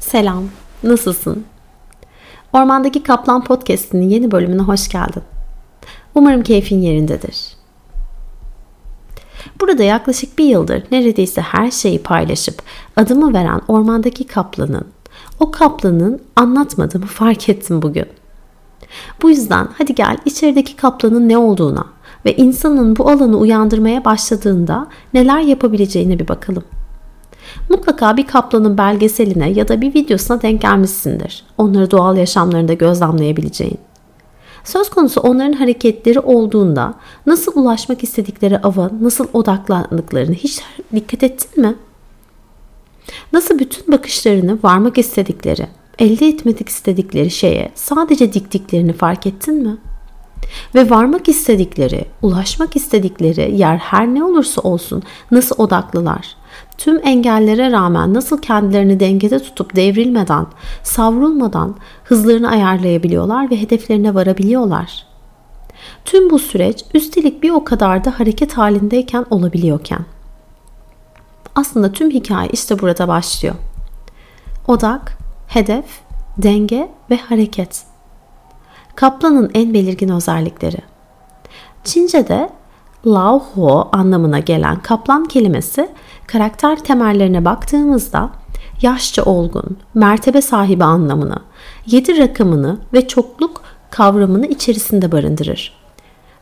Selam, nasılsın? Ormandaki Kaplan Podcast'inin yeni bölümüne hoş geldin. Umarım keyfin yerindedir. Burada yaklaşık bir yıldır neredeyse her şeyi paylaşıp adımı veren ormandaki kaplanın, o kaplanın anlatmadığımı fark ettim bugün. Bu yüzden hadi gel içerideki kaplanın ne olduğuna ve insanın bu alanı uyandırmaya başladığında neler yapabileceğine bir bakalım. Mutlaka bir kaplanın belgeseline ya da bir videosuna denk gelmişsindir. Onları doğal yaşamlarında gözlemleyebileceğin. Söz konusu onların hareketleri olduğunda nasıl ulaşmak istedikleri ava nasıl odaklandıklarını hiç dikkat ettin mi? Nasıl bütün bakışlarını varmak istedikleri, elde etmek istedikleri şeye sadece diktiklerini fark ettin mi? Ve varmak istedikleri, ulaşmak istedikleri yer her ne olursa olsun nasıl odaklılar? Tüm engellere rağmen nasıl kendilerini dengede tutup devrilmeden, savrulmadan hızlarını ayarlayabiliyorlar ve hedeflerine varabiliyorlar? Tüm bu süreç üstelik bir o kadar da hareket halindeyken olabiliyorken. Aslında tüm hikaye işte burada başlıyor. Odak, hedef, denge ve hareket. Kaplanın en belirgin özellikleri. Çince'de Lao Ho anlamına gelen kaplan kelimesi karakter temellerine baktığımızda yaşça olgun, mertebe sahibi anlamını, yedi rakamını ve çokluk kavramını içerisinde barındırır.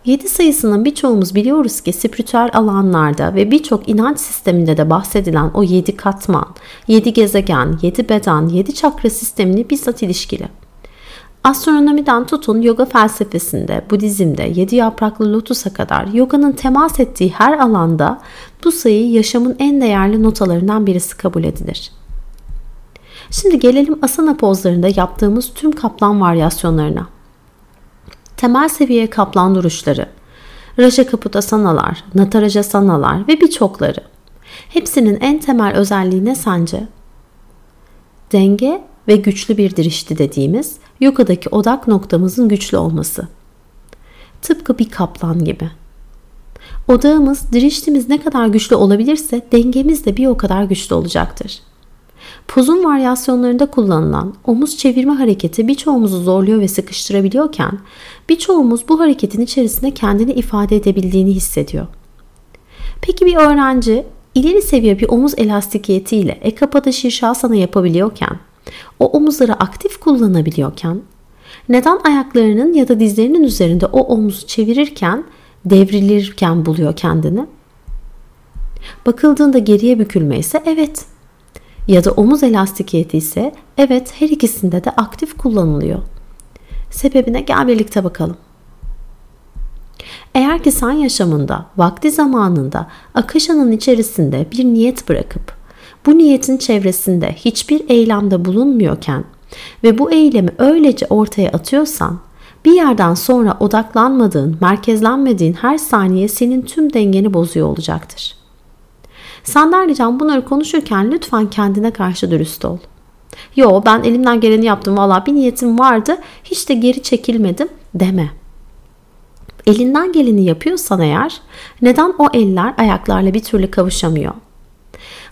7 sayısının birçoğumuz biliyoruz ki spiritüel alanlarda ve birçok inanç sisteminde de bahsedilen o 7 katman, 7 gezegen, 7 beden, 7 çakra sistemini bizzat ilişkili. Astronomiden tutun yoga felsefesinde, Budizm'de, yedi yapraklı lotusa kadar yoganın temas ettiği her alanda bu sayı yaşamın en değerli notalarından birisi kabul edilir. Şimdi gelelim asana pozlarında yaptığımız tüm kaplan varyasyonlarına. Temel seviye kaplan duruşları, Raja Kaputasanalar, Nataraja Sanalar ve birçokları. Hepsinin en temel özelliği ne sence? Denge ve güçlü bir dirişti dediğimiz yogadaki odak noktamızın güçlü olması. Tıpkı bir kaplan gibi. Odağımız, diriştimiz ne kadar güçlü olabilirse dengemiz de bir o kadar güçlü olacaktır. Pozun varyasyonlarında kullanılan omuz çevirme hareketi birçoğumuzu zorluyor ve sıkıştırabiliyorken birçoğumuz bu hareketin içerisinde kendini ifade edebildiğini hissediyor. Peki bir öğrenci ileri seviye bir omuz elastikiyetiyle Ekapada Şirşasana yapabiliyorken o omuzları aktif kullanabiliyorken neden ayaklarının ya da dizlerinin üzerinde o omuzu çevirirken devrilirken buluyor kendini? Bakıldığında geriye bükülme ise evet. Ya da omuz elastikiyeti ise evet her ikisinde de aktif kullanılıyor. Sebebine gel birlikte bakalım. Eğer ki sen yaşamında, vakti zamanında akışanın içerisinde bir niyet bırakıp bu niyetin çevresinde hiçbir eylemde bulunmuyorken ve bu eylemi öylece ortaya atıyorsan bir yerden sonra odaklanmadığın, merkezlenmediğin her saniye senin tüm dengeni bozuyor olacaktır. Senden ricam bunları konuşurken lütfen kendine karşı dürüst ol. Yo ben elimden geleni yaptım valla bir niyetim vardı hiç de geri çekilmedim deme. Elinden geleni yapıyorsan eğer neden o eller ayaklarla bir türlü kavuşamıyor?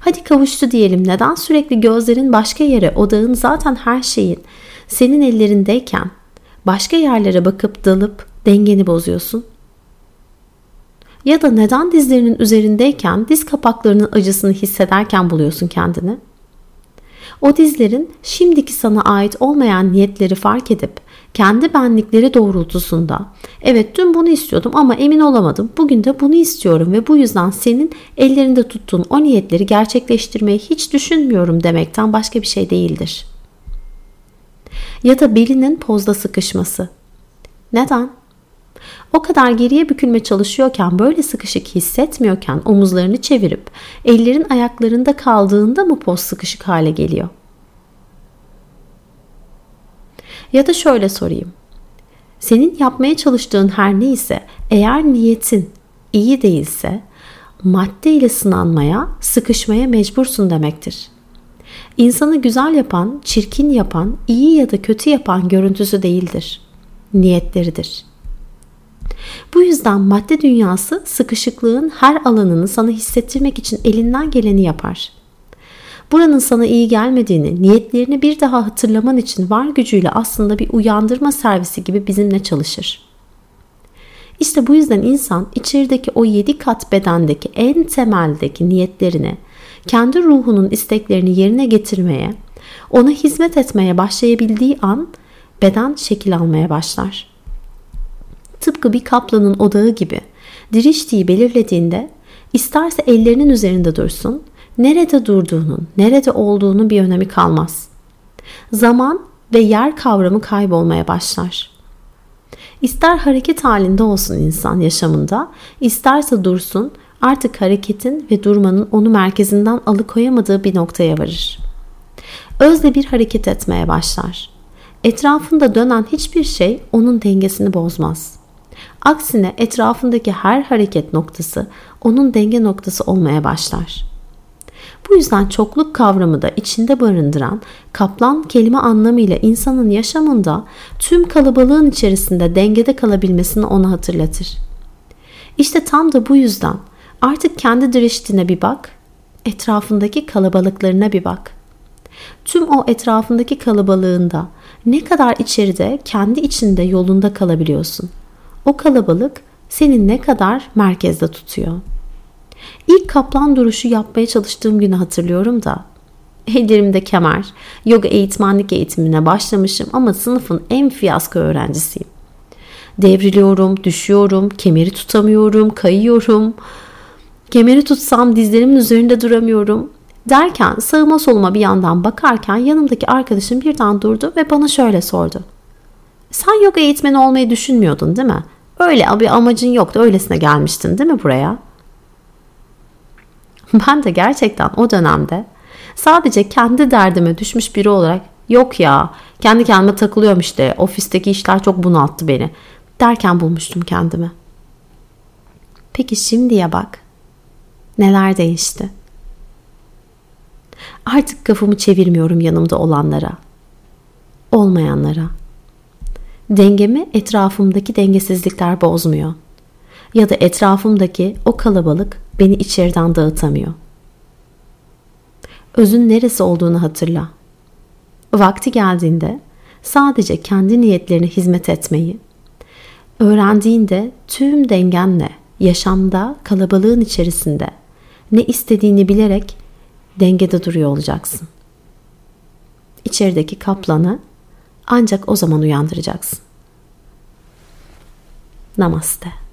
Hadi kavuştu diyelim. Neden sürekli gözlerin başka yere, odağın zaten her şeyin senin ellerindeyken başka yerlere bakıp dalıp dengeni bozuyorsun? Ya da neden dizlerinin üzerindeyken diz kapaklarının acısını hissederken buluyorsun kendini? O dizlerin şimdiki sana ait olmayan niyetleri fark edip kendi benlikleri doğrultusunda evet dün bunu istiyordum ama emin olamadım. Bugün de bunu istiyorum ve bu yüzden senin ellerinde tuttuğun o niyetleri gerçekleştirmeyi hiç düşünmüyorum demekten başka bir şey değildir. Ya da belinin pozda sıkışması. Neden? O kadar geriye bükülme çalışıyorken böyle sıkışık hissetmiyorken omuzlarını çevirip ellerin ayaklarında kaldığında mı poz sıkışık hale geliyor? Ya da şöyle sorayım. Senin yapmaya çalıştığın her neyse eğer niyetin iyi değilse madde ile sınanmaya, sıkışmaya mecbursun demektir. İnsanı güzel yapan, çirkin yapan, iyi ya da kötü yapan görüntüsü değildir. Niyetleridir. Bu yüzden madde dünyası sıkışıklığın her alanını sana hissettirmek için elinden geleni yapar. Buranın sana iyi gelmediğini, niyetlerini bir daha hatırlaman için var gücüyle aslında bir uyandırma servisi gibi bizimle çalışır. İşte bu yüzden insan içerideki o yedi kat bedendeki en temeldeki niyetlerini, kendi ruhunun isteklerini yerine getirmeye, ona hizmet etmeye başlayabildiği an beden şekil almaya başlar. Tıpkı bir kaplanın odağı gibi diriştiği belirlediğinde isterse ellerinin üzerinde dursun, nerede durduğunun, nerede olduğunu bir önemi kalmaz. Zaman ve yer kavramı kaybolmaya başlar. İster hareket halinde olsun insan yaşamında, isterse dursun, artık hareketin ve durmanın onu merkezinden alıkoyamadığı bir noktaya varır. Özle bir hareket etmeye başlar. Etrafında dönen hiçbir şey onun dengesini bozmaz. Aksine etrafındaki her hareket noktası onun denge noktası olmaya başlar. Bu yüzden çokluk kavramı da içinde barındıran kaplan kelime anlamıyla insanın yaşamında tüm kalabalığın içerisinde dengede kalabilmesini ona hatırlatır. İşte tam da bu yüzden artık kendi diriştiğine bir bak, etrafındaki kalabalıklarına bir bak. Tüm o etrafındaki kalabalığında ne kadar içeride kendi içinde yolunda kalabiliyorsun. O kalabalık seni ne kadar merkezde tutuyor. İlk kaplan duruşu yapmaya çalıştığım günü hatırlıyorum da ellerimde kemer, yoga eğitmenlik eğitimine başlamışım ama sınıfın en fiyasko öğrencisiyim. Devriliyorum, düşüyorum, kemeri tutamıyorum, kayıyorum. Kemeri tutsam dizlerimin üzerinde duramıyorum. Derken sağıma soluma bir yandan bakarken yanımdaki arkadaşım birden durdu ve bana şöyle sordu. Sen yoga eğitmeni olmayı düşünmüyordun değil mi? Öyle bir amacın yoktu. Öylesine gelmiştin değil mi buraya? Ben de gerçekten o dönemde sadece kendi derdime düşmüş biri olarak yok ya kendi kendime takılıyorum işte ofisteki işler çok bunalttı beni derken bulmuştum kendimi. Peki şimdiye bak. Neler değişti? Artık kafamı çevirmiyorum yanımda olanlara, olmayanlara. Dengemi etrafımdaki dengesizlikler bozmuyor. Ya da etrafımdaki o kalabalık beni içeriden dağıtamıyor. Özün neresi olduğunu hatırla. Vakti geldiğinde sadece kendi niyetlerine hizmet etmeyi, öğrendiğinde tüm dengenle yaşamda kalabalığın içerisinde ne istediğini bilerek dengede duruyor olacaksın. İçerideki kaplanı ancak o zaman uyandıracaksın. Namaste.